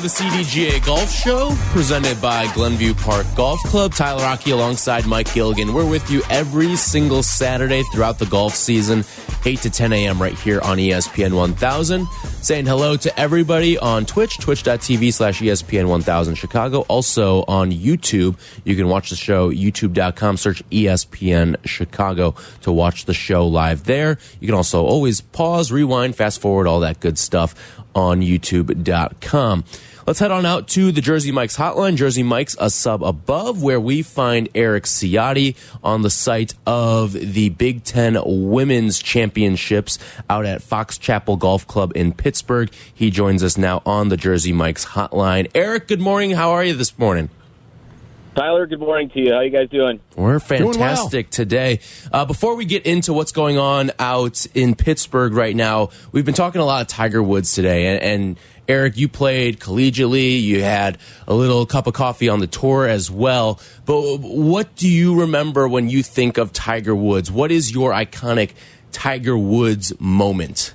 The CDGA Golf Show, presented by Glenview Park Golf Club. Tyler Rocky alongside Mike Gilligan. We're with you every single Saturday throughout the golf season, 8 to 10 a.m. right here on ESPN 1000. Saying hello to everybody on Twitch, twitch.tv slash ESPN 1000 Chicago. Also on YouTube, you can watch the show, youtube.com, search ESPN Chicago to watch the show live there. You can also always pause, rewind, fast forward, all that good stuff on youtube.com. Let's head on out to the Jersey Mike's hotline. Jersey Mike's a sub above where we find Erik Ciotti on the site of the Big Ten Women's Championships out at Fox Chapel Golf Club in Pittsburgh. He joins us now on the Jersey Mike's hotline. Erik, good morning. How are you this morning? Tyler, good morning to you. How you guys doing? We're fantastic well. today. Uh, before we get into what's going on out in Pittsburgh right now, we've been talking a lot of Tiger Woods today, and, and Erik, you played collegiately. You had a little cup of coffee on the tour as well. But what do you remember when you think of Tiger Woods? What is your iconic Tiger Woods moment?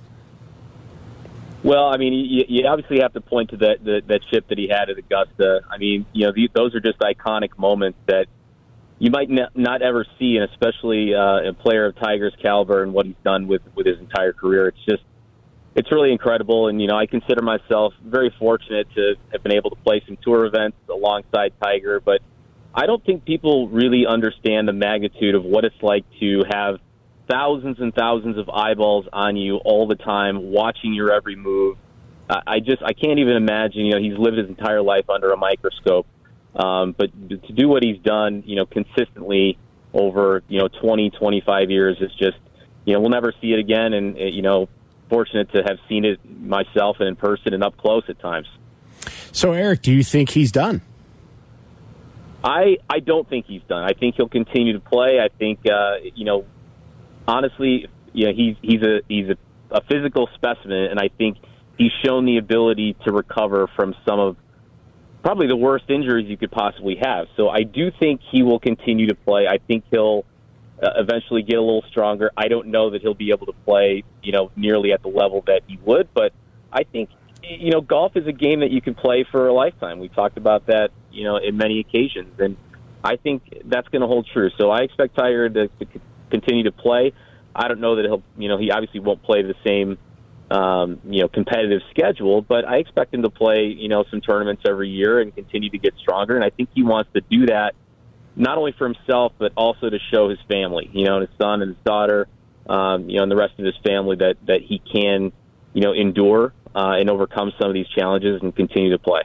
Well, I mean, you, you obviously have to point to that, that that chip that he had at Augusta. I mean, you know, the, those are just iconic moments that you might n- not ever see, and especially uh, a player of Tiger's caliber and what he's done with with his entire career. It's just, it's really incredible. And you know, I consider myself very fortunate to have been able to play some tour events alongside Tiger, but I don't think people really understand the magnitude of what it's like to have thousands and thousands of eyeballs on you all the time, watching your every move. I just I can't even imagine. You know, he's lived his entire life under a microscope, um, but to do what he's done, you know, consistently over you know 20, 25 years is just you know we'll never see it again. And you know, fortunate to have seen it myself and in person and up close at times. So, Erik, do you think he's done? I I don't think he's done. I think he'll continue to play. I think uh, you know honestly, you know, he's he's a he's a, a physical specimen, and I think he's shown the ability to recover from some of probably the worst injuries you could possibly have. So I do think he will continue to play. I think he'll uh, eventually get a little stronger. I don't know that he'll be able to play, you know, nearly at the level that he would, but I think you know, golf is a game that you can play for a lifetime. We talked about that, you know, in many occasions, and I think that's going to hold true. So I expect Tiger to, to continue to play. I don't know that he'll, you know, he obviously won't play the same, um, you know, competitive schedule, but I expect him to play, you know, some tournaments every year and continue to get stronger. And I think he wants to do that not only for himself, but also to show his family, you know, his son and his daughter, um, you know, and the rest of his family that, that he can, you know, endure uh, and overcome some of these challenges and continue to play.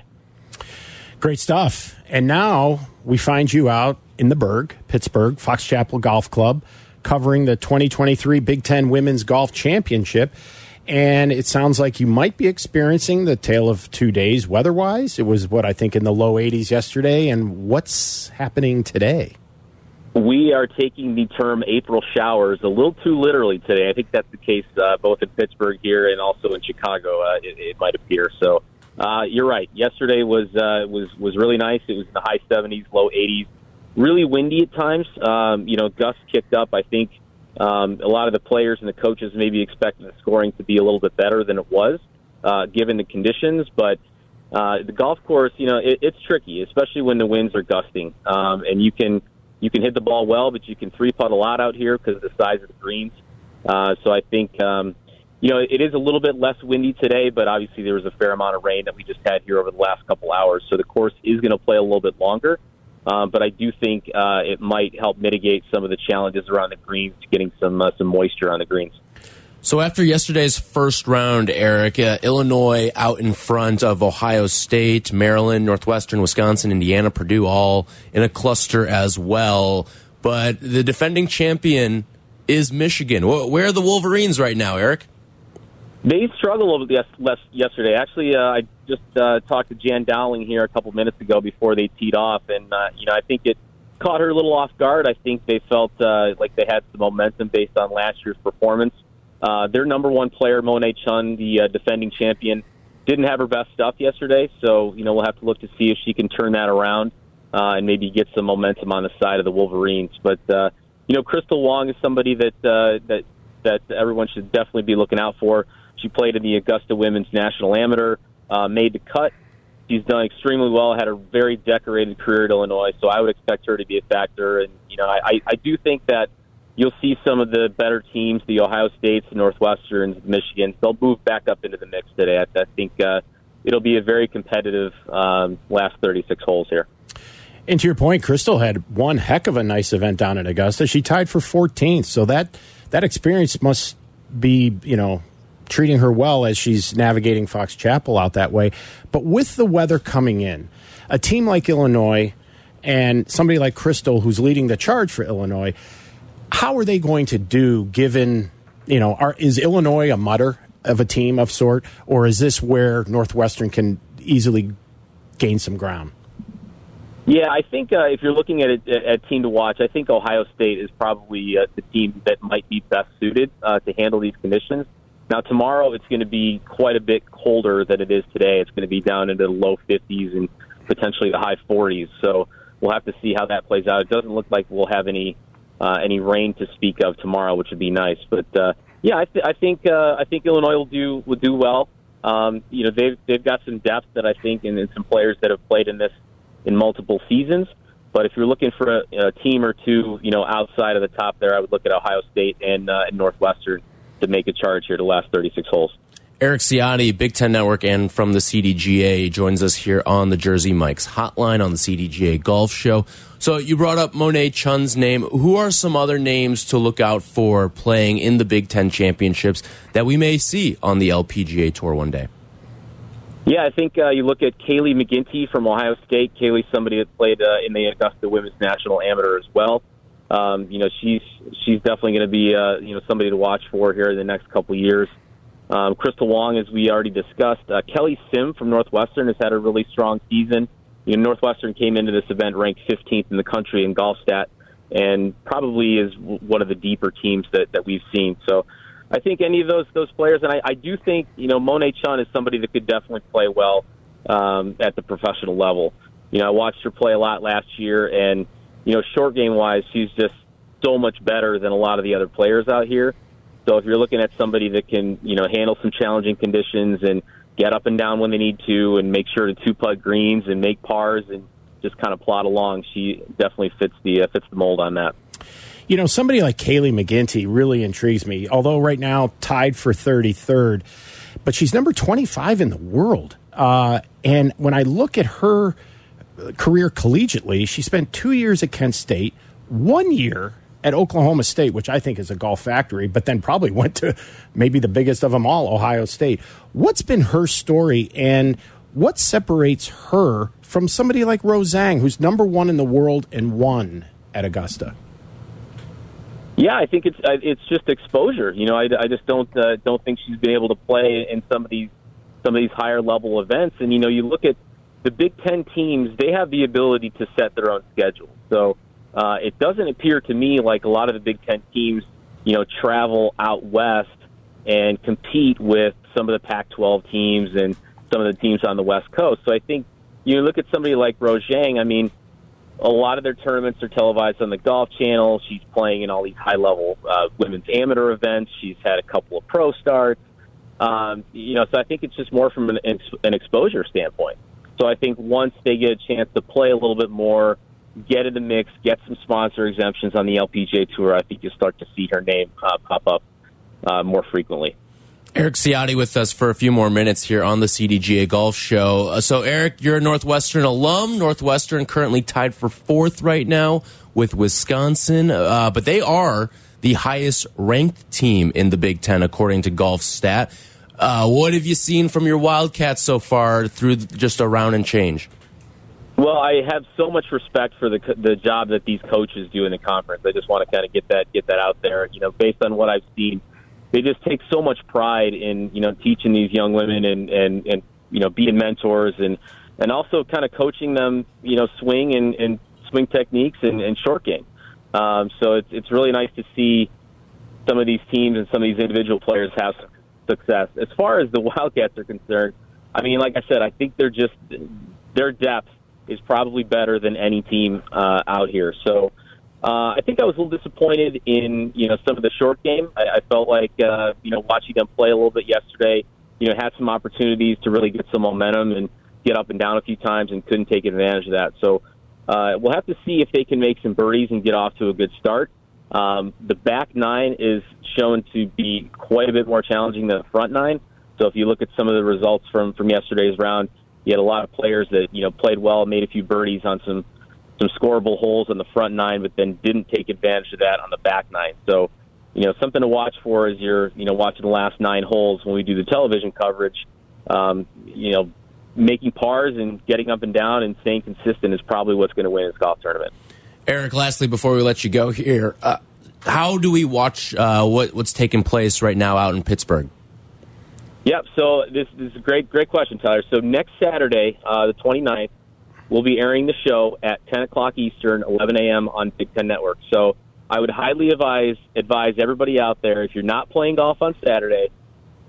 Great stuff. And now we find you out in the Burgh, Pittsburgh, Fox Chapel Golf Club covering the 2023 Big Ten Women's Golf Championship. And it sounds like you might be experiencing the tale of two days weather wise. It was what I think in the low 80s yesterday. And what's happening today? We are taking the term April showers a little too literally today. I think that's the case uh, both in Pittsburgh here and also in Chicago. Uh, it, it might appear so. Uh, you're right. Yesterday was uh, was was really nice. It was in the high 70s, low 80s really windy at times. Um, you know, gusts kicked up. I think um, a lot of the players and the coaches maybe expected the scoring to be a little bit better than it was, uh, given the conditions. But uh, the golf course, you know, it, it's tricky, especially when the winds are gusting, um, and you can you can hit the ball well, but you can three putt a lot out here because of the size of the greens. Uh, so I think. Um, you know, it is a little bit less windy today, but obviously there was a fair amount of rain that we just had here over the last couple hours. So the course is going to play a little bit longer. Um, but I do think uh, it might help mitigate some of the challenges around the greens, to getting some uh, some moisture on the greens. So after yesterday's first round, Erik, uh, Illinois out in front of Ohio State, Maryland, Northwestern, Wisconsin, Indiana, Purdue, all in a cluster as well. But the defending champion is Michigan. Where are the Wolverines right now, Erik? They struggled a little yesterday. Actually, uh, I just uh, talked to Jan Dowling here a couple minutes ago before they teed off, and uh, you know I think it caught her a little off guard. I think they felt uh, like they had some momentum based on last year's performance. Uh, their number one player, Monet Chun, the uh, defending champion, didn't have her best stuff yesterday, so you know we'll have to look to see if she can turn that around uh, and maybe get some momentum on the side of the Wolverines. But uh, you know, Crystal Wang is somebody that uh, that that everyone should definitely be looking out for. She played in the Augusta Women's National Amateur, uh, made the cut. She's done extremely well. Had a very decorated career at Illinois, so I would expect her to be a factor. And you know, I, I do think that you'll see some of the better teams, the Ohio States, the Northwesterns, the Michigans. They'll move back up into the mix today. I, I think uh, it'll be a very competitive um, last 36 holes here. And to your point, Crystal had one heck of a nice event down at Augusta. She tied for 14th, so that that experience must be, you know, treating her well as she's navigating Fox Chapel out that way. But with the weather coming in, a team like Illinois and somebody like Crystal, who's leading the charge for Illinois, how are they going to do given, you know, are, is Illinois a mutter of a team of sort, or is this where Northwestern can easily gain some ground? Yeah, I think uh, if you're looking at a at team to watch, I think Ohio State is probably uh, the team that might be best suited uh, to handle these conditions. Now, tomorrow it's going to be quite a bit colder than it is today. It's going to be down into the low 50s and potentially the high 40s. So we'll have to see how that plays out. It doesn't look like we'll have any uh, any rain to speak of tomorrow, which would be nice. But uh, yeah, I, th- I think uh, I think Illinois will do will do well. Um, you know, they've they've got some depth that I think, and, some players that have played in this in multiple seasons. But if you're looking for a, a team or two, you know, outside of the top there, I would look at Ohio State and, uh, and Northwestern to make a charge here to last 36 holes. Erik Ciotti, Big Ten Network, and from the CDGA joins us here on the Jersey Mike's hotline on the CDGA Golf Show. So you brought up Monet Chun's name. Who are some other names to look out for playing in the Big Ten championships that we may see on the LPGA Tour one day? Yeah, I think uh, you look at Caley McGinty from Ohio State. Caley's somebody that played uh, in the Augusta Women's National Amateur as well. Um, you know, she's she's definitely going to be uh, you know somebody to watch for here in the next couple years. Um, Crystal Wang, as we already discussed, uh, Kelly Sim from Northwestern has had a really strong season. You know, Northwestern came into this event ranked 15th in the country in golf stat, and probably is one of the deeper teams that that we've seen. So I think any of those those players, and I, I do think you know Monet Chun is somebody that could definitely play well um, at the professional level. You know, I watched her play a lot last year, and you know, short game wise, she's just so much better than a lot of the other players out here. So if you're looking at somebody that can you know handle some challenging conditions and get up and down when they need to, and make sure to two putt greens and make pars and just kind of plod along, she definitely fits the uh, fits the mold on that. You know, somebody like Caley McGinty really intrigues me, although right now tied for 33rd, but she's number 25 in the world. Uh, and when I look at her career collegiately, she spent two years at Kent State, one year at Oklahoma State, which I think is a golf factory, but then probably went to maybe the biggest of them all, Ohio State. What's been her story and what separates her from somebody like Rose Zhang, who's number one in the world and won at Augusta? Yeah, I think it's it's just exposure. You know, I, I just don't uh, don't think she's been able to play in some of these some of these higher level events. And you know, you look at the Big Ten teams; they have the ability to set their own schedule. So uh, it doesn't appear to me like a lot of the Big Ten teams, you know, travel out west and compete with some of the Pac-12 teams and some of the teams on the West Coast. So I think you look at somebody like Rose Zhang. I mean a lot of their tournaments are televised on the Golf Channel. She's playing in all these high level uh, women's amateur events. She's had a couple of pro starts. Um, you know, so I think it's just more from an, an exposure standpoint. So I think once they get a chance to play a little bit more, get in the mix, get some sponsor exemptions on the LPGA Tour, I think you'll start to see her name uh, pop up uh, more frequently. Erik Ciotti with us for a few more minutes here on the CDGA Golf Show. Uh, so, Erik, you're a Northwestern alum. Northwestern currently tied for fourth right now with Wisconsin, uh, but they are the highest ranked team in the Big Ten according to Golf Stat. Uh, what have you seen from your Wildcats so far through just a round and change? Well, I have so much respect for the the job that these coaches do in the conference. I just want to kind of get that get that out there. You know, based on what I've seen they just take so much pride in you know teaching these young women and and and you know, being mentors and and also kind of coaching them, you know, swing and, and swing techniques and, and short game. Um, so it's it's really nice to see some of these teams and some of these individual players have success. As far as the Wildcats are concerned, I mean, like I said, I think they're just their depth is probably better than any team uh, out here. So uh, I think I was a little disappointed in you know some of the short game. I, I felt like uh, you know watching them play a little bit yesterday. You know, had some opportunities to really get some momentum and get up and down a few times, and couldn't take advantage of that. So uh, we'll have to see if they can make some birdies and get off to a good start. Um, the back nine is shown to be quite a bit more challenging than the front nine. So if you look at some of the results from from yesterday's round, you had a lot of players that you know played well, made a few birdies on some some scoreable holes on the front nine, but then didn't take advantage of that on the back nine. So, you know, something to watch for as you're, you know, watching the last nine holes when we do the television coverage. Um, you know, making pars and getting up and down and staying consistent is probably what's going to win this golf tournament. Erik, lastly, before we let you go here, uh, how do we watch uh, what, what's taking place right now out in Pittsburgh? Yep. So this, this is a great, great question, Tyler. So next Saturday, uh, the 29th, we'll be airing the show at 10 o'clock Eastern, 11 a.m. on Big Ten Network. So I would highly advise advise everybody out there if you're not playing golf on Saturday,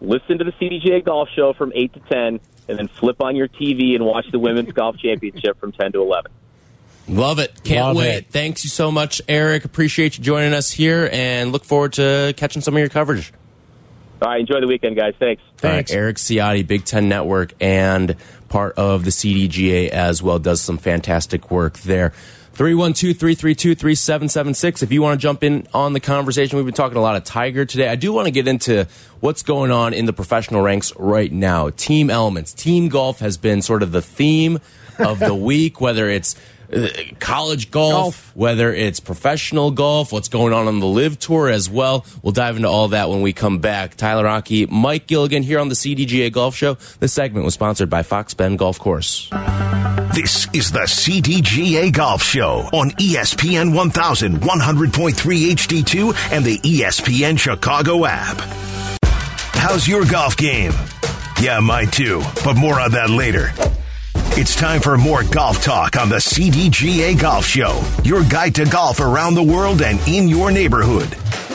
listen to the CDGA Golf Show from 8 to 10, and then flip on your TV and watch the Women's Golf Championship from 10 to 11. Love it. Can't Love wait. it. Thanks you so much, Erik. Appreciate you joining us here and look forward to catching some of your coverage. All right, enjoy the weekend, guys. Thanks. Thanks. All right, Erik Ciotti, Big Ten Network, and part of the CDGA as well, does some fantastic work there. 312 332 3776. If you want to jump in on the conversation, we've been talking a lot of Tiger today. I do want to get into what's going on in the professional ranks right now. Team elements. Team golf has been sort of the theme of the week, whether it's college golf, Golf. whether it's professional golf, what's going on on the LIV Tour as well. We'll dive into all that when we come back. Tyler Rocky, Mike Gilligan here on the CDGA Golf Show. This segment was sponsored by Fox Bend Golf Course. This is the CDGA Golf Show on E ESPN 1100.3 HD2, and the E ESPN Chicago app. How's your golf game? Yeah, mine too, but more on that later. It's time for more golf talk on the CDGA Golf Show, your guide to golf around the world and in your neighborhood.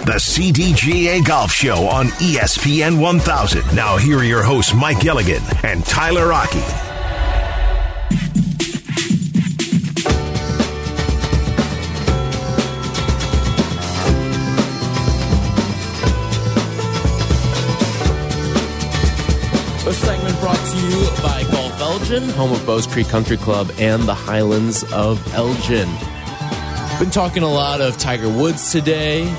The CDGA Golf Show on ESPN 1000. Now, here are your hosts, Mike Gilligan and Tyler Rocky. This segment brought to you by Golf Elgin, home of Bowes Creek Country Club and the Highlands of Elgin. Been talking a lot of Tiger Woods today.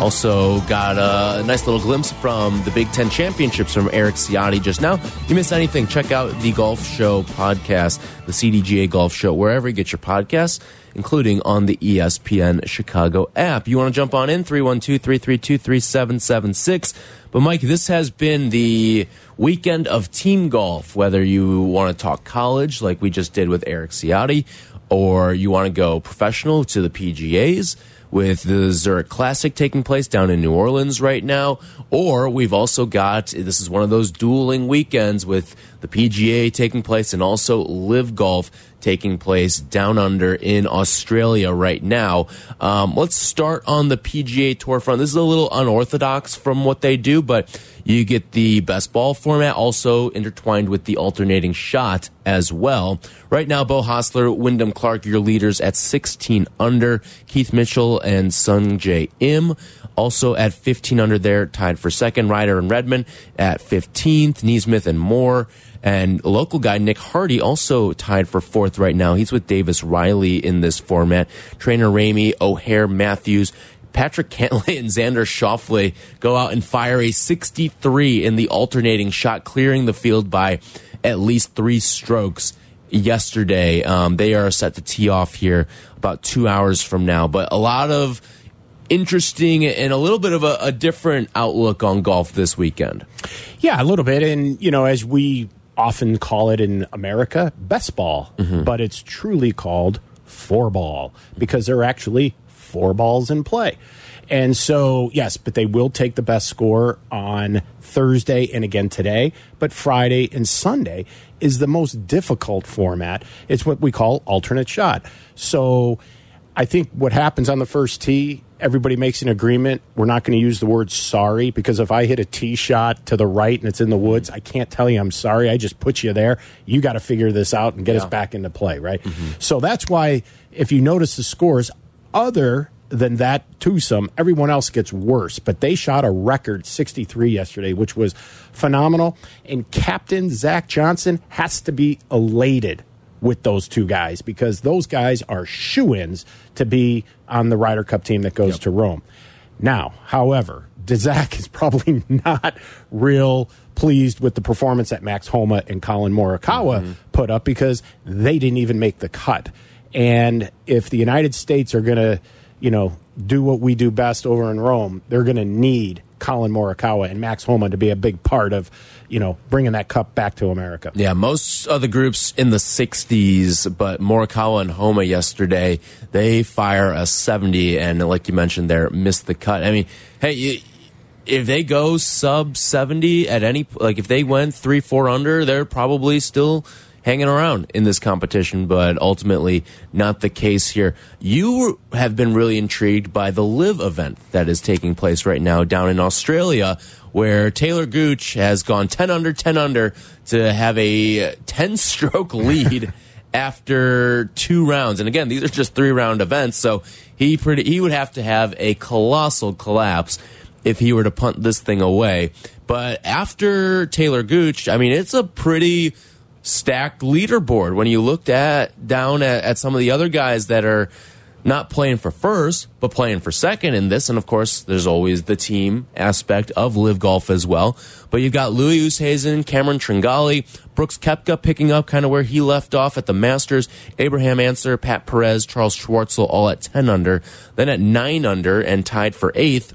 Also got a nice little glimpse from the Big Ten Championships from Erik Ciotti just now. If you missed anything, check out the Golf Show podcast, the CDGA Golf Show, wherever you get your podcasts, including on the ESPN Chicago app. You want to jump on in, 312-332-3776. But Mike, this has been the weekend of team golf, whether you want to talk college like we just did with Erik Ciotti, or you want to go professional to the PGAs with the Zurich Classic taking place down in New Orleans right now. Or we've also got this is one of those dueling weekends with the PGA taking place and also LIV Golf taking place down under in Australia right now. Um, let's start on the PGA Tour front. This is a little unorthodox from what they do, but you get the best ball format also intertwined with the alternating shot as well. Right now, Beau Hossler, Wyndham Clark, your leaders at 16 under. Keith Mitchell and Sungjae Im also at 15 under there, tied for second. Ryder and Redman at 15th. NeSmith and Moore. And local guy Nick Hardy also tied for fourth right now. He's with Davis Riley in this format. Trainer Ramey, O'Hare, Matthews, Patrick Cantlay and Xander Schauffele go out and fire a 63 in the alternating shot, clearing the field by at least three strokes yesterday. Um, they are set to tee off here about two hours from now. But a lot of interesting and a little bit of a, a different outlook on golf this weekend. Yeah, a little bit. And, you know, as we often call it in America, best ball, mm-hmm. but it's truly called four ball because there are actually four balls in play. And so, yes, but they will take the best score on Thursday and again today. But Friday and Sunday is the most difficult format. It's what we call alternate shot. So I think what happens on the first tee, everybody makes an agreement. We're not going to use the word sorry because if I hit a tee shot to the right and it's in the woods, I can't tell you I'm sorry. I just put you there. You got to figure this out and get yeah. us back into play, right? Mm-hmm. So that's why if you notice the scores, other than that twosome, everyone else gets worse. But they shot a record 63 yesterday, which was phenomenal. And Captain Zach Johnson has to be elated with those two guys because those guys are shoe ins to be on the Ryder Cup team that goes yep. to Rome. Now, however, Zach is probably not real pleased with the performance that Max Homa and Collin Morikawa mm-hmm. put up because they didn't even make the cut. And if the United States are going to, you know, do what we do best over in Rome, they're going to need Collin Morikawa and Max Homa to be a big part of, you know, bringing that cup back to America. Yeah, most of the groups in the 60s, but Morikawa and Homa yesterday, they fire a 70, and like you mentioned there, missed the cut. I mean, hey, if they go sub 70 at any, like if they went three, four under, they're probably still hanging around in this competition, but ultimately not the case here. You have been really intrigued by the LIV event that is taking place right now down in Australia, where Talor Gooch has gone 10 under, 10 under to have a 10 stroke lead. after two rounds. And again, these are just three round events, so he pretty he would have to have a colossal collapse if he were to punt this thing away. But after Talor Gooch, I mean, it's a pretty stacked leaderboard when you looked at down at, at, some of the other guys that are not playing for first but playing for second in this. And of course there's always the team aspect of LIV golf as well. But you've got louis oosthuizen cameron Tringale, brooks koepka picking up kind of where he left off at the masters abraham ancer pat perez charles schwartzel all at 10 under then at 9 under and tied for eighth.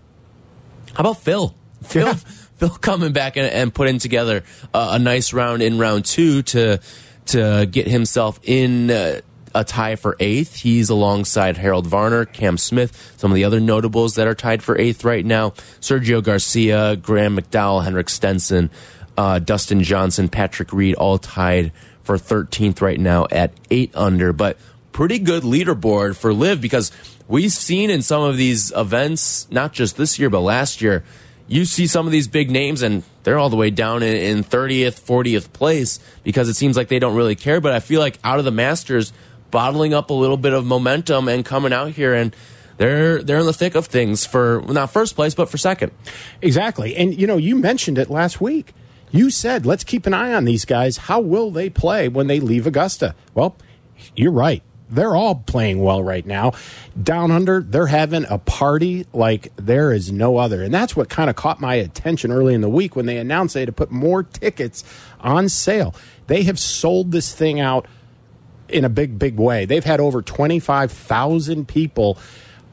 How about phil? Phil. Phil coming back and, and putting together uh, a nice round in round two to to get himself in uh, a tie for eighth. He's alongside Harold Varner, Cam Smith, some of the other notables that are tied for eighth right now. Sergio Garcia, Graham McDowell, Henrik Stenson, uh, Dustin Johnson, Patrick Reed, all tied for 13th right now at eight under. But pretty good leaderboard for LIV because we've seen in some of these events, not just this year, but last year, you see some of these big names and they're all the way down in, in 30th, 40th place because it seems like they don't really care. But I feel like out of the Masters, bottling up a little bit of momentum and coming out here and they're they're in the thick of things for not first place but for second. Exactly. And you know, you mentioned it last week. You said, let's keep an eye on these guys. How will they play when they leave Augusta? Well, you're right they're all playing well right now. Down under, they're having a party like there is no other. And that's what kind of caught my attention early in the week when they announced they had to put more tickets on sale. They have sold this thing out in a big, big way. They've had over 25,000 people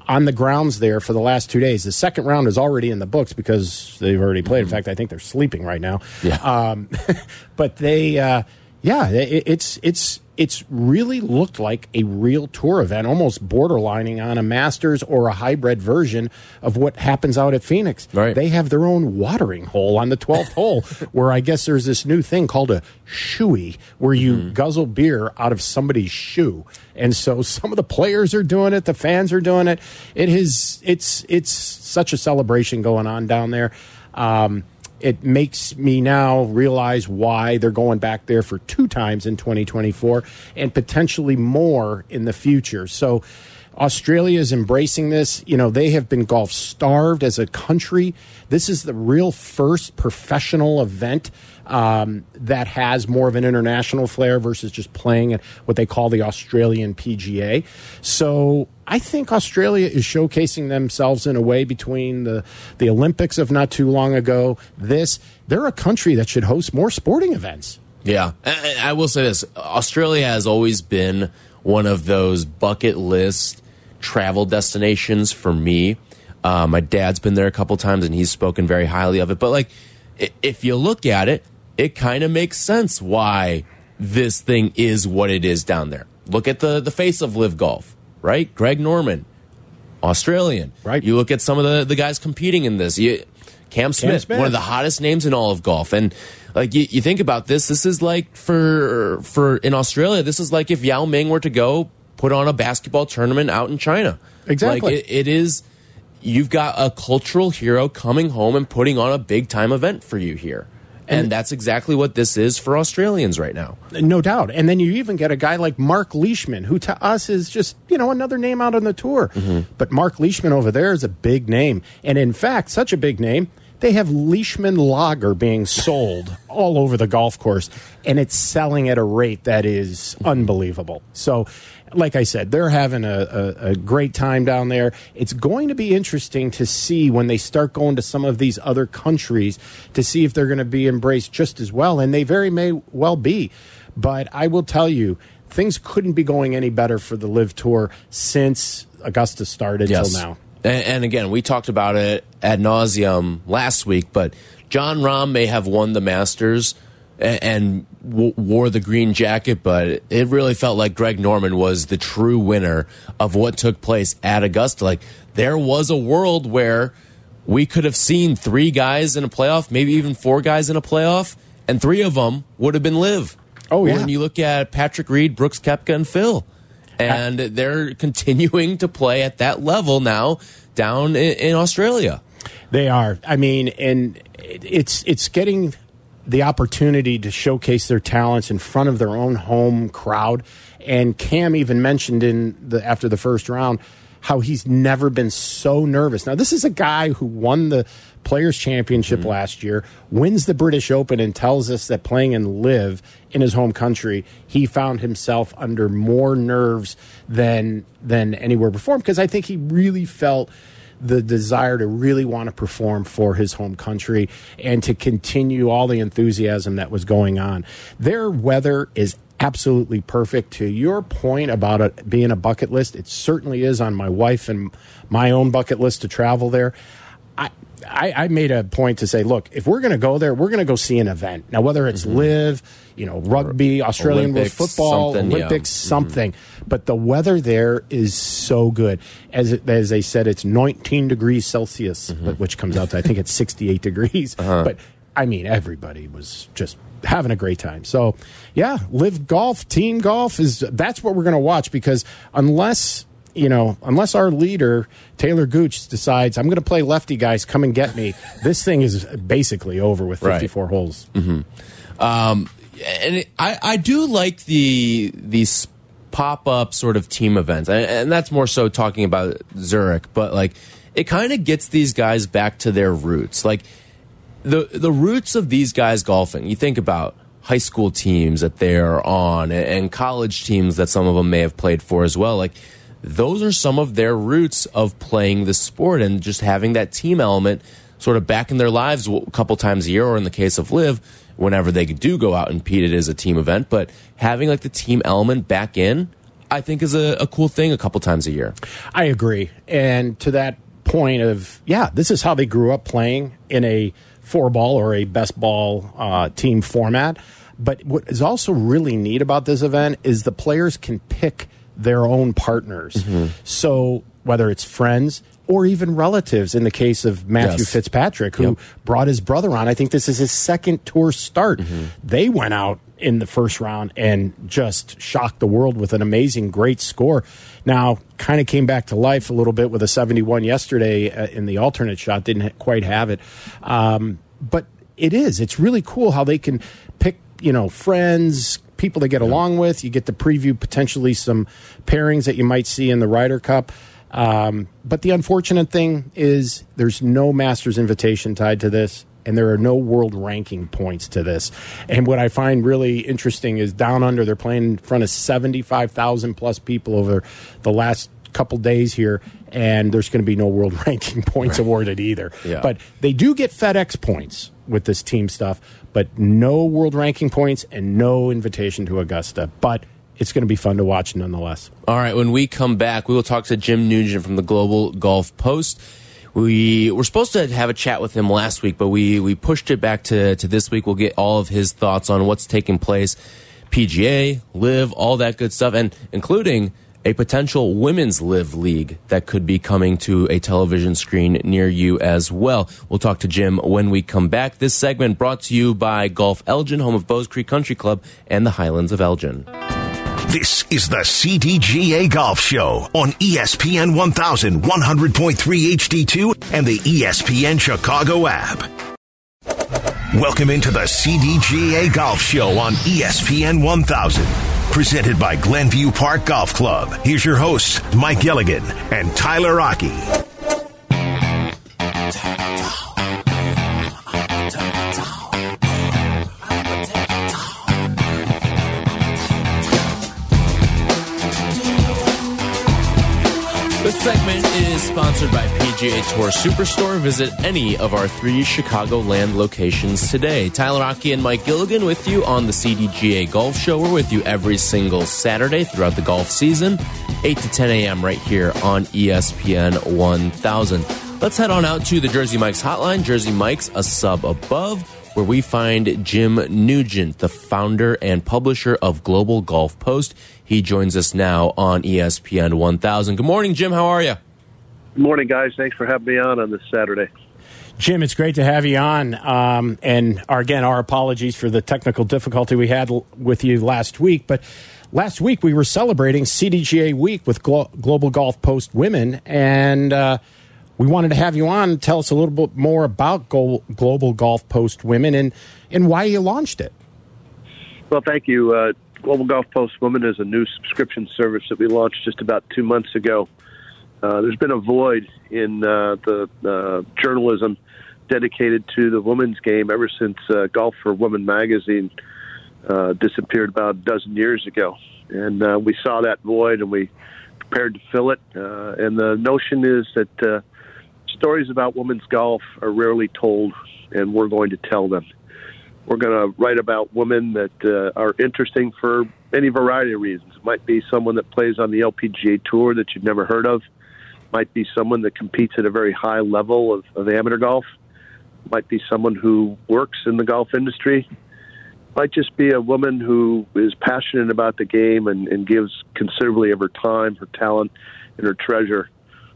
on the grounds there for the last two days. The second round is already in the books because they've already played. In mm-hmm. fact, I think they're sleeping right now. Yeah. Um, but they, uh, yeah, it, it's it's it's really looked like a real tour event, almost borderlining on a Masters or a hybrid version of what happens out at Phoenix. Right. They have their own watering hole on the 12th hole, where I guess there's this new thing called a shoey, where you mm-hmm. guzzle beer out of somebody's shoe. And so some of the players are doing it, the fans are doing it. It is it's it's such a celebration going on down there. Um, it makes me now realize why they're going back there for two times in 2024 and potentially more in the future. So Australia is embracing this. You know, they have been golf starved as a country. This is the real first professional event um, that has more of an international flair versus just playing at what they call the Australian PGA. So I think Australia is showcasing themselves in a way between the, the Olympics of not too long ago. This, they're a country that should host more sporting events. Yeah. I, I will say this Australia has always been one of those bucket list travel destinations for me. Uh, my dad's been there a couple times and he's spoken very highly of it. But like, if you look at it, it kind of makes sense why this thing is what it is down there. Look at the the face of Live Golf, right? Greg Norman, Australian. Right. You look at some of the, the guys competing in this. You, Cam Smith, Smith. one of the hottest names in all of golf. And like you, you think about this, this is like for for in Australia, this is like if Yao Ming were to go put on a basketball tournament out in China. Exactly. Like it, it is you've got a cultural hero coming home and putting on a big time event for you here. And, that's exactly what this is for Australians right now. No doubt. And then you even get a guy like Mark Leishman, who to us is just, you know, another name out on the tour. Mm-hmm. But Mark Leishman over there is a big name. And in fact, such a big name, they have Leishman Lager being sold all over the golf course. And it's selling at a rate that is unbelievable. So, like I said, they're having a, a, a great time down there. It's going to be interesting to see when they start going to some of these other countries to see if they're going to be embraced just as well. And they very may well be. But I will tell you, things couldn't be going any better for the LIV Tour since Augusta started till now. And, and again, we talked about it ad nauseum last week, but Jon Rahm may have won the Masters and, wore the green jacket, but it really felt like Greg Norman was the true winner of what took place at Augusta. Like there was a world where we could have seen three guys in a playoff, maybe even four guys in a playoff, and three of them would have been LIV. Oh, yeah. When you look at Patrick Reed, Brooks Koepka, and Phil. And they're continuing to play at that level now down in, in Australia. They are. I mean, and it's it's getting the opportunity to showcase their talents in front of their own home crowd. And Cam even mentioned in the after the first round how he's never been so nervous. Now, this is a guy who won the Players Championship mm-hmm. last year, wins the British Open, and tells us that playing in LIV in his home country, he found himself under more nerves than than anywhere before. Because I think he really felt the desire to really want to perform for his home country and to continue all the enthusiasm that was going on. Their weather is absolutely perfect. To your point about it being a bucket list, it certainly is on my wife and my own bucket list to travel there. I, I, I made a point to say, look, if we're going to go there, we're going to go see an event. Now, whether it's mm-hmm. live, you know, rugby, Australian rules Olympics, football, something, yeah. Olympics, mm-hmm. something. But the weather there is so good. As as they said, it's 19 degrees Celsius, mm-hmm. but- which comes out to I think it's 68 degrees. Uh-huh. But I mean, everybody was just having a great time. So, yeah, LIV golf, team golf is that's what we're going to watch because unless you know, unless our leader Talor Gooch decides I'm going to play lefty guys, come and get me. this thing is basically over with Right. 54 holes. Mm-hmm. Um, and it, I, I do like the these pop up sort of team events, and, and that's more so talking about Zurich. But like, it kind of gets these guys back to their roots, like the the roots of these guys golfing. You think about high school teams that they're on, and, and college teams that some of them may have played for as well. Like those are some of their roots of playing the sport and just having that team element sort of back in their lives a couple times a year, or in the case of LIV, whenever they do go out and compete, it is a team event. But having like the team element back in, I think is a, a cool thing a couple times a year. I agree. And to that point of, yeah, this is how they grew up playing in a four ball or a best ball uh, team format. But what is also really neat about this event is the players can pick their own partners. So whether it's friends or even relatives, in the case of Matthew Yes. Fitzpatrick, who Yep. brought his brother on, I think this is his second tour start. They went out in the first round and just shocked the world with an amazing, great score. Now, kind of came back to life a little bit with a 71 yesterday uh, in the alternate shot. Didn't quite have it. Um, but it is. It's really cool how they can pick, you know, friends, people they get along with. You get to preview potentially some pairings that you might see in the Ryder Cup. Um, but the unfortunate thing is there's no Masters invitation tied to this, and there are no world ranking points to this. And what I find really interesting is down under, they're playing in front of 75,000 plus people over the last couple days here, and there's going to be no world ranking points awarded either. Yeah. But they do get FedEx points with this team stuff, but no world ranking points and no invitation to Augusta. But it's going to be fun to watch nonetheless. All right, when we come back, we will talk to Jim Nugent from the Global Golf Post. We were supposed to have a chat with him last week, but we, we pushed it back to, to this week. We'll get all of his thoughts on what's taking place, PGA, LIV, all that good stuff, and including a potential women's LIV league that could be coming to a television screen near you as well. We'll talk to Jim when we come back. This segment brought to you by Golf Elgin, home of Bowes Creek Country Club and the Highlands of Elgin. This is the CDGA Golf Show on ESPN 1100.3 HD2 and the ESPN Chicago app. Welcome into the CDGA Golf Show on ESPN 1000. Presented by Glenview Park Golf Club. Here's your hosts, Mike Gilligan and Tyler Rocky. Is sponsored by PGA Tour Superstore. Visit any of our three Chicagoland locations today. Tyler Rocky and Mike Gilligan with you on the CDGA Golf Show. We're with you every single Saturday throughout the golf season, 8 to 10 a.m. right here on ESPN 1000. Let's head on out to the Jersey Mike's hotline. Jersey Mike's a sub above where we find Jim Nugent, the founder and publisher of Global Golf Post. He joins us now on ESPN 1000. Good morning, Jim. How are you? Good morning, guys. Thanks for having me on on this Saturday. Jim, it's great to have you on. Um, and our, again, our apologies for the technical difficulty we had with you last week. But last week we were celebrating CDGA Week with Glo Global Golf Post Women. And uh, we wanted to have you on tell us a little bit more about Global Golf Post Women and, and why you launched it. Well, thank you. Uh, Global Golf Post Women is a new subscription service that we launched just about two months ago. Uh, there's been a void in uh, the uh, journalism dedicated to the women's game ever since uh, Golf for Women magazine uh, disappeared about a dozen years ago. And uh, we saw that void and we prepared to fill it. and the notion is that stories about women's golf are rarely told, and we're going to tell them. We're going to write about women that uh, are interesting for any variety of reasons. It might be someone that plays on the LPGA tour that you've never heard of. It might be someone that competes at a very high level of, of amateur golf. Might be someone who works in the golf industry. Might just be a woman who is passionate about the game and, and gives considerably of her time, her talent, and her treasure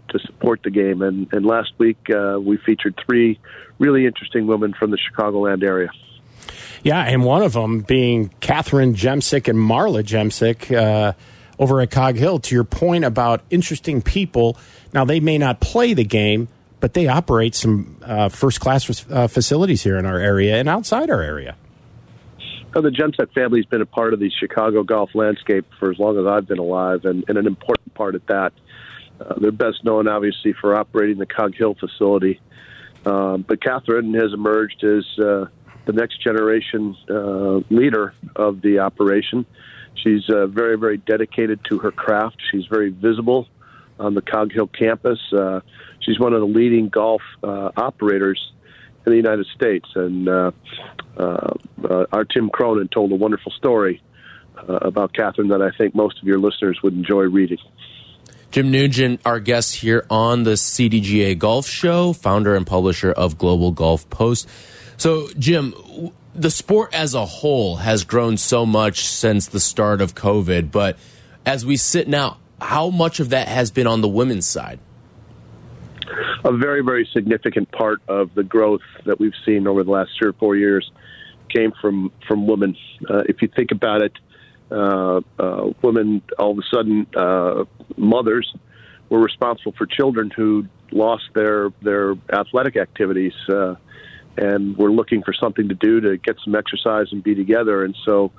to support the game. And, and last week uh, we featured three really interesting women from the Chicagoland area. Yeah, and one of them being Catherine Jemsek and Marla Jemsek uh, over at Cog Hill. To your point about interesting people, now they may not play the game, but they operate some uh, first class uh, facilities here in our area and outside our area. Well, the Jemsek family has been a part of the Chicago golf landscape for as long as I've been alive, and, and an important part at that. Uh, they're best known, obviously, for operating the Cog Hill facility. Uh, but Catherine has emerged as uh, the next generation uh, leader of the operation. She's uh, very, very dedicated to her craft. She's very visible on the Cog Hill campus. Uh, she's one of the leading golf uh, operators in the United States. And uh, uh, uh, our Tim Cronin told a wonderful story uh, about Catherine that I think most of your listeners would enjoy reading. Jim Nugent, our guest here on the CDGA Golf Show, founder and publisher of Global Golf Post. So, Jim, the sport as a whole has grown so much since the start of COVID, but as we sit now, how much of that has been on the women's side? A very, very significant part of the growth that we've seen over the last three or four years came from from women. Uh, if you think about it, uh, uh, women all of a sudden uh, mothers were responsible for children who lost their their athletic activities. Uh, and we're looking for something to do to get some exercise and be together. And so,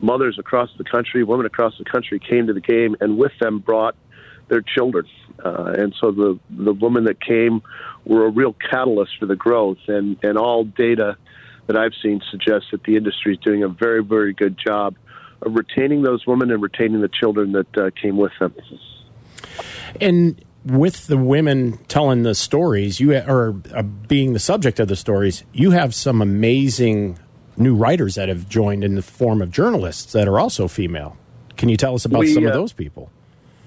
mothers across the country, women across the country, came to the game, and with them brought their children. Uh, and so the the women that came were a real catalyst for the growth. And and all data that I've seen suggests that the industry is doing a very very good job of retaining those women and retaining the children that uh, came with them. And with the women telling the stories, you or uh, being the subject of the stories, you have some amazing new writers that have joined in the form of journalists that are also female. Can you tell us about we, some uh, of those people?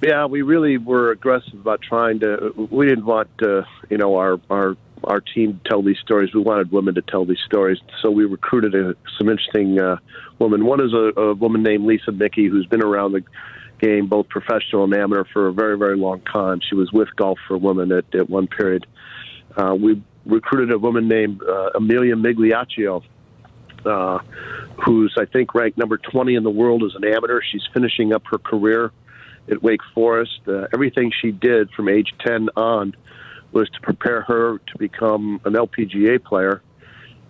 Yeah, we really were aggressive about trying to. We didn't want uh, you know our our our team to tell these stories. We wanted women to tell these stories, so we recruited a, some interesting uh, women. One is a, a woman named Lisa Mickey, who's been around the game, both professional and amateur, for a very, very long time. She was with Golf for Women at, at one period. Uh, we recruited a woman named uh, Emilia Migliaccio, uh, who's, I think, ranked number 20 in the world as an amateur. She's finishing up her career at Wake Forest. Uh, everything she did from age 10 on was to prepare her to become an LPGA player.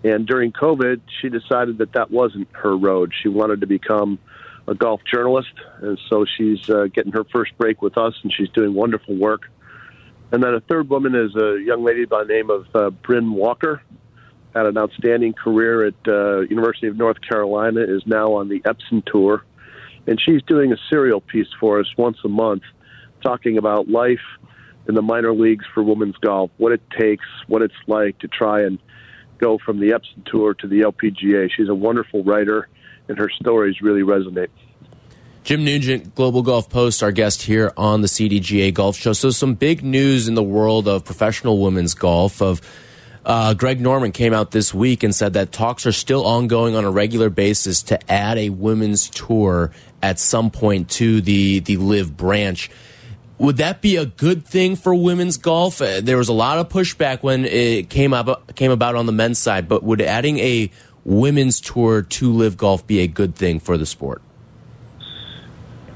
And during COVID, she decided that that wasn't her road. She wanted to become a golf journalist, and so she's uh, getting her first break with us, and she's doing wonderful work. And then a third woman is a young lady by the name of uh, Bryn Walker. Had an outstanding career at uh, University of North Carolina. Is now on the Epson tour, and she's doing a serial piece for us once a month, talking about life in the minor leagues for women's golf, what it takes, what it's like to try and go from the Epson tour to the LPGA. She's a wonderful writer and her stories really resonate. Jim Nugent, Global Golf Post, our guest here on the CDGA Golf Show. So, some big news in the world of professional women's golf. Of uh, Greg Norman came out this week and said that talks are still ongoing on a regular basis to add a women's tour at some point to the the LIV branch. Would that be a good thing for women's golf? Uh, there was a lot of pushback when it came up came about on the men's side, but would adding a women's tour to LIV golf be a good thing for the sport?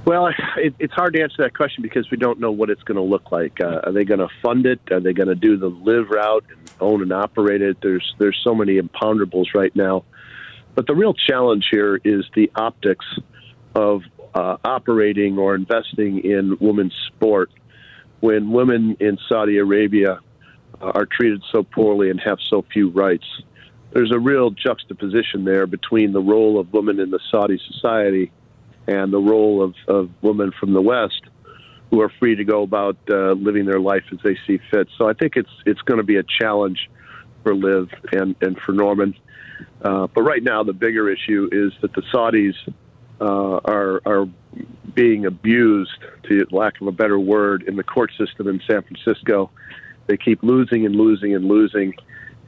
Well, it, it's hard to answer that question because we don't know what it's going to look like. Uh, are they going to fund it? Are they going to do the LIV route and own and operate it? There's there's so many imponderables right now. But the real challenge here is the optics of uh, operating or investing in women's sport when women in Saudi Arabia uh, are treated so poorly and have so few rights there's a real juxtaposition there between the role of women in the Saudi society and the role of, of women from the West who are free to go about uh, living their life as they see fit. So I think it's it's going to be a challenge for LIV and, and for Norman. Uh, but right now, the bigger issue is that the Saudis uh, are are being abused, to lack of a better word, in the court system in San Francisco. They keep losing and losing and losing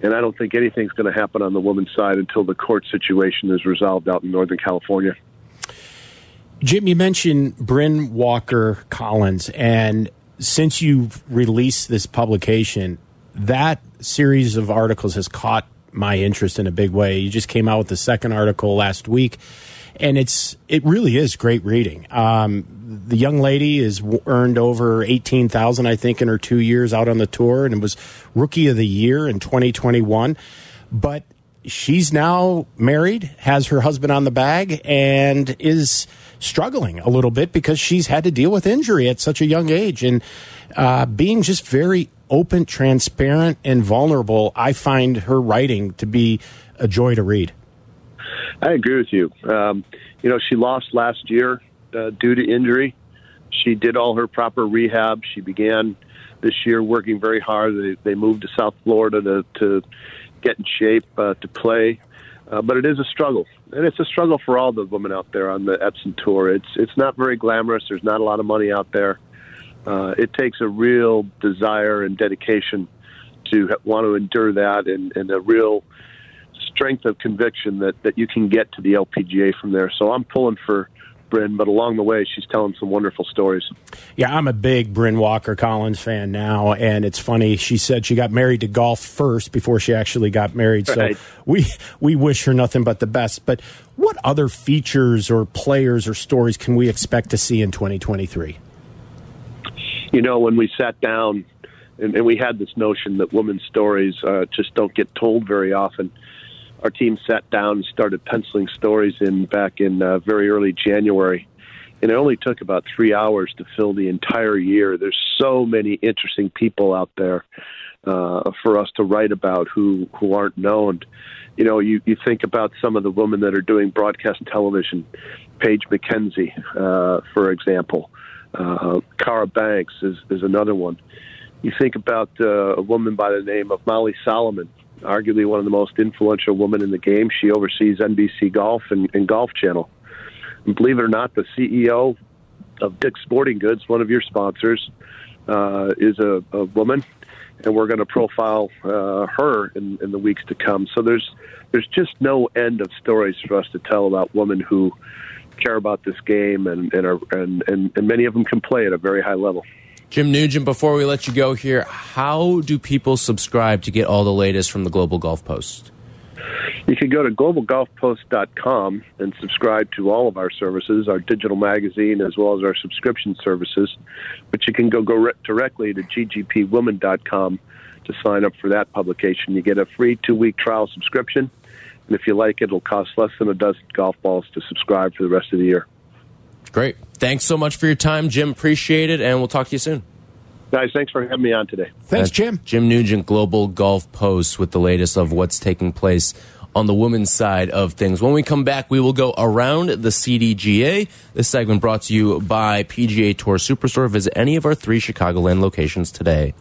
and I don't think anything's going to happen on the women's side until the court situation is resolved out in Northern California. Jim, you mentioned Bryn Walker Collins, and since you've released this publication, that series of articles has caught my interest in a big way. You just came out with the second article last week, and it's it really is great reading. Um, the young lady has earned over eighteen thousand, I think, in her two years out on the tour, and was rookie of the year in twenty twenty one. But she's now married, has her husband on the bag, and is struggling a little bit because she's had to deal with injury at such a young age, and uh, being just very open, transparent, and vulnerable. I find her writing to be a joy to read. I agree with you. Um, you know, she lost last year uh, due to injury. She did all her proper rehab. She began this year working very hard. They, they moved to South Florida to, to get in shape uh, to play. Uh, but it is a struggle, and it's a struggle for all the women out there on the Epson tour. It's it's not very glamorous. There's not a lot of money out there. Uh, it takes a real desire and dedication to want to endure that, and, and a real strength of conviction that that you can get to the LPGA from there. So I'm pulling for Bryn, but along the way, she's telling some wonderful stories. Yeah, I'm a big Bryn Walker Collins fan now, and it's funny. She said she got married to golf first before she actually got married. So we we wish her nothing but the best. But what other features or players or stories can we expect to see in 2023? You know, when we sat down and, and we had this notion that women's stories uh, just don't get told very often our team sat down and started penciling stories in back in uh, very early January. And it only took about three hours to fill the entire year. There's so many interesting people out there uh, for us to write about who, who aren't known. You know, you, you think about some of the women that are doing broadcast television, Paige Mackenzie, uh, for example. Uh, Cara Banks is, is another one. You think about uh, a woman by the name of Molly Solomon, arguably one of the most influential women in the game. She oversees NBC Golf and, and Golf Channel. And believe it or not, the CEO of Dick's Sporting Goods, one of your sponsors, uh, is a, a, woman, and we're going to profile uh, her in, in, the weeks to come. So there's there's just no end of stories for us to tell about women who care about this game, and and, are, and and and many of them can play at a very high level. Jim Nugent, before we let you go here, how do people subscribe to get all the latest from the Global Golf Post? You can go to globalgolfpost.com and subscribe to all of our services, our digital magazine, as well as our subscription services. But you can go, go re- directly to ggpwoman.com to sign up for that publication. You get a free two week trial subscription. And if you like it, it'll cost less than a dozen golf balls to subscribe for the rest of the year. Great. Thanks so much for your time, Jim. Appreciate it, and we'll talk to you soon. Guys, thanks for having me on today. Thanks, Jim. Jim Nugent, Global Golf Post, with the latest of what's taking place on the women's side of things. When we come back, we will go around the CDGA. This segment brought to you by PGA Tour Superstore. Visit any of our three Chicagoland locations today.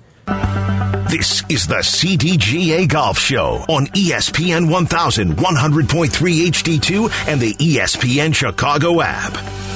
This is the CDGA Golf Show on E ESPN 1100.3 HD2 and the E ESPN Chicago app.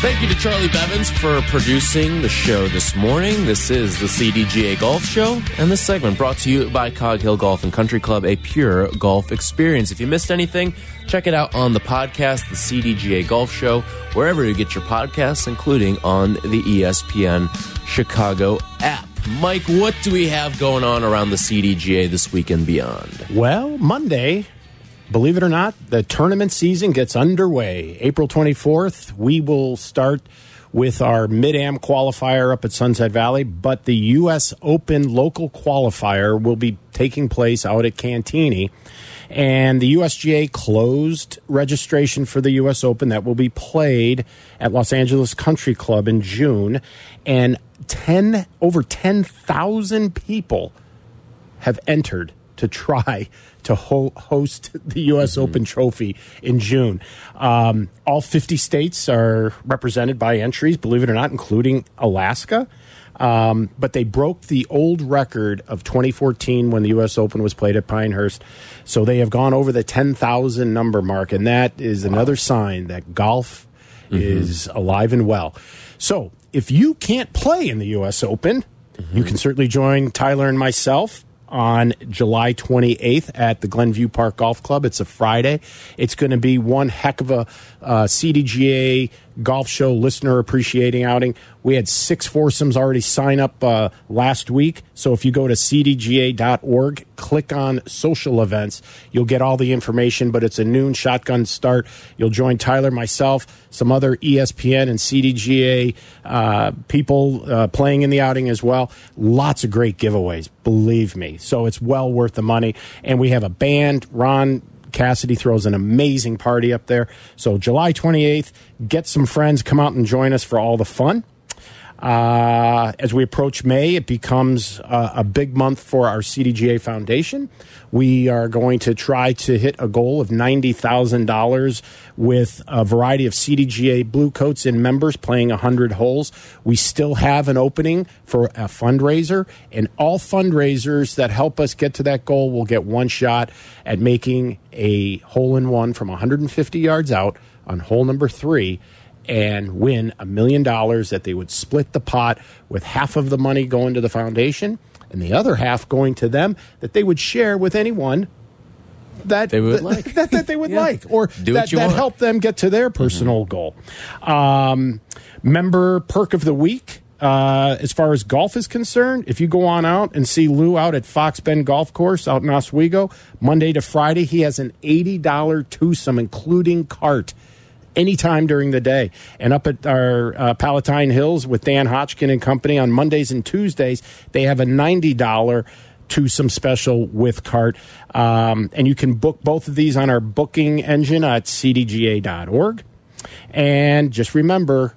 Thank you to Charlie Bevins for producing the show this morning. This is the CDGA Golf Show, and this segment brought to you by Cog Hill Golf and Country Club, a pure golf experience. If you missed anything, check it out on the podcast, the CDGA Golf Show, wherever you get your podcasts, including on the ESPN Chicago app. Mike, what do we have going on around the CDGA this week and beyond? Well, Monday, believe it or not, the tournament season gets underway. April 24th, we will start with our mid am qualifier up at Sunset Valley, but the U.S. Open local qualifier will be taking place out at Cantigny. And the USGA closed registration for the U.S. Open that will be played at Los Angeles Country Club in June. And 10, over 10,000 people have entered to try to ho- host the U.S. Open Trophy in June. Um, all 50 states are represented by entries, believe it or not, including Alaska. Um, but they broke the old record of 2014 when the U.S. Open was played at Pinehurst. So they have gone over the 10,000 number mark, and that is another sign that golf is alive and well. So if you can't play in the U.S. Open, you can certainly join Tyler and myself on July 28th at the Glenview Park Golf Club. It's a Friday. It's going to be one heck of a uh, CDGA golf show listener appreciating outing. We had six foursomes already sign up uh, last week. So if you go to cdga.org, click on social events, you'll get all the information. But it's a noon shotgun start. You'll join Tyler, myself, some other ESPN and CDGA uh, people uh, playing in the outing as well. Lots of great giveaways, believe me. So it's well worth the money. And we have a band, Ron. Cassidy throws an amazing party up there. So July 28th, get some friends, come out and join us for all the fun. Uh, as we approach May, it becomes uh, a big month for our CDGA Foundation. We are going to try to hit a goal of $90,000 with a variety of CDGA Blue Coats and members playing 100 holes. We still have an opening for a fundraiser, and all fundraisers that help us get to that goal will get one shot at making a hole in one from 150 yards out on hole number three and win a million dollars that they would split the pot with half of the money going to the foundation and the other half going to them that they would share with anyone that They would that, like. that, that they would Yeah. like or Do that, that help them get to their personal goal um, member perk of the week uh, as far as golf is concerned, if you go on out and see Lou out at Fox Bend Golf Course out in Oswego, Monday to Friday, he has an $80 twosome, including cart anytime during the day. And up at our uh, Palatine Hills with Dan Hotchkin and company on Mondays and Tuesdays, they have a $90 twosome special with cart. Um, and you can book both of these on our booking engine at cdga.org. And just remember,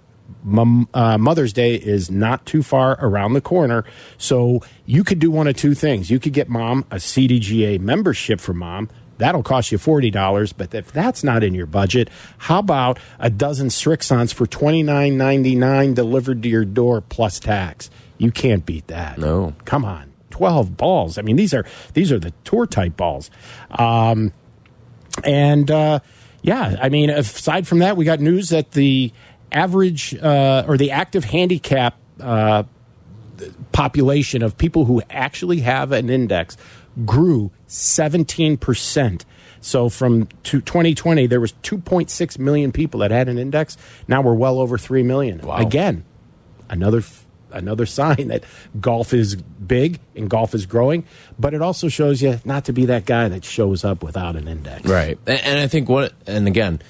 uh, Mother's Day is not too far around the corner. So you could do one of two things. You could get mom a CDGA membership for mom. That'll cost you $40. But if that's not in your budget, how about a dozen Srixons for $29.99 delivered to your door plus tax? You can't beat that. No. Come on. 12 balls. I mean, these are these are the tour type balls. Um, and uh, yeah, I mean, aside from that, we got news that the average uh, or the active handicap uh, population of people who actually have an index grew 17%. So from 2020, there was 2.6 million people that had an index. Now we're well over 3 million. Wow. Again, another another sign that golf is big and golf is growing, but it also shows you not to be that guy that shows up without an index. Right. And, and I think what, and again,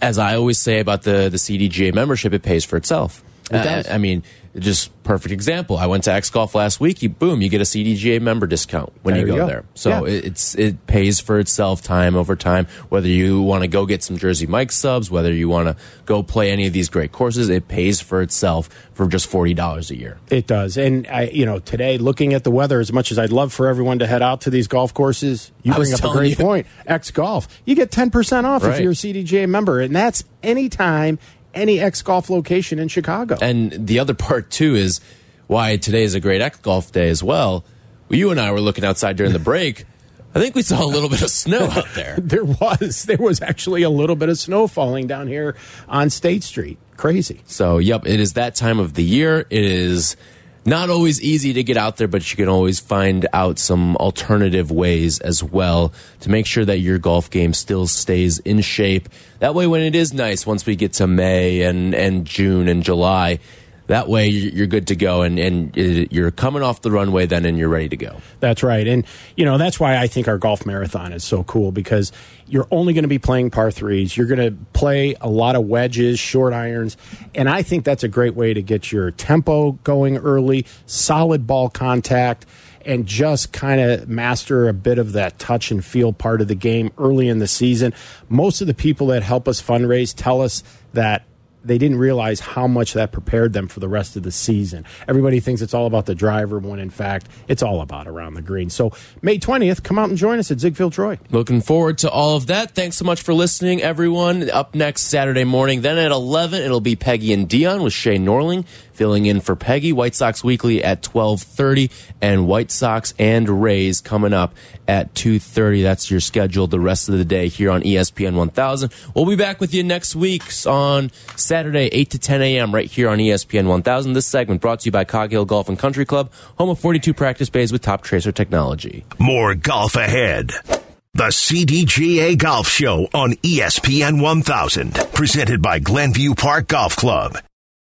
as I always say about the, the CDGA membership, it pays for itself. It does. I, I mean, just perfect example. I went to X Golf last week. You boom, you get a CDGA member discount when There you go, go. there. So Yeah. it, it's it pays for itself time over time. Whether you want to go get some Jersey Mike subs, whether you want to go play any of these great courses, it pays for itself for just forty dollars a year. It does. And I, you know, today looking at the weather, as much as I'd love for everyone to head out to these golf courses, you bring up a great you. point. X Golf, you get ten percent off if you're a CDGA member, and that's anytime, any X Golf location in Chicago. And the other part too is why today is a great X golf day as well. You and I were looking outside during the break. I think we saw a little bit of snow out there. there was there was actually a little bit of snow falling down here on State Street. Crazy. So, yep, it is that time of the year. It is not always easy to get out there, but you can always find out some alternative ways as well to make sure that your golf game still stays in shape. That way, when it is nice, once we get to May and, and June and July, that way you- you're good to go and, and uh, you're coming off the runway then and you're ready to go. That's right. And, you know, that's why I think our golf marathon is so cool because you're only going to be playing par threes. You're going to play a lot of wedges, short irons. And I think that's a great way to get your tempo going early, solid ball contact, and just kind of master a bit of that touch and feel part of the game early in the season. Most of the people that help us fundraise tell us that they didn't realize how much that prepared them for the rest of the season. Everybody thinks it's all about the driver, when in fact, it's all about around the green. So, May 20th, come out and join us at Ziegfeld Troy. Looking forward to all of that. Thanks so much for listening, everyone. Up next Saturday morning, then at 11, it'll be Peggy and Dion with Shay Norling filling in for Peggy. White Sox Weekly at 12:30, and White Sox and Rays coming up at 2:30. That's your schedule the rest of the day here on ESPN 1000. We'll be back with you next week on Saturday, 8 to 10 a.m. right here on ESPN 1000. This segment brought to you by Cog Hill Golf and Country Club, home of 42 practice bays with Toptracer technology. More golf ahead. The CDGA Golf Show on ESPN 1000. Presented by Glenview Park Golf Club.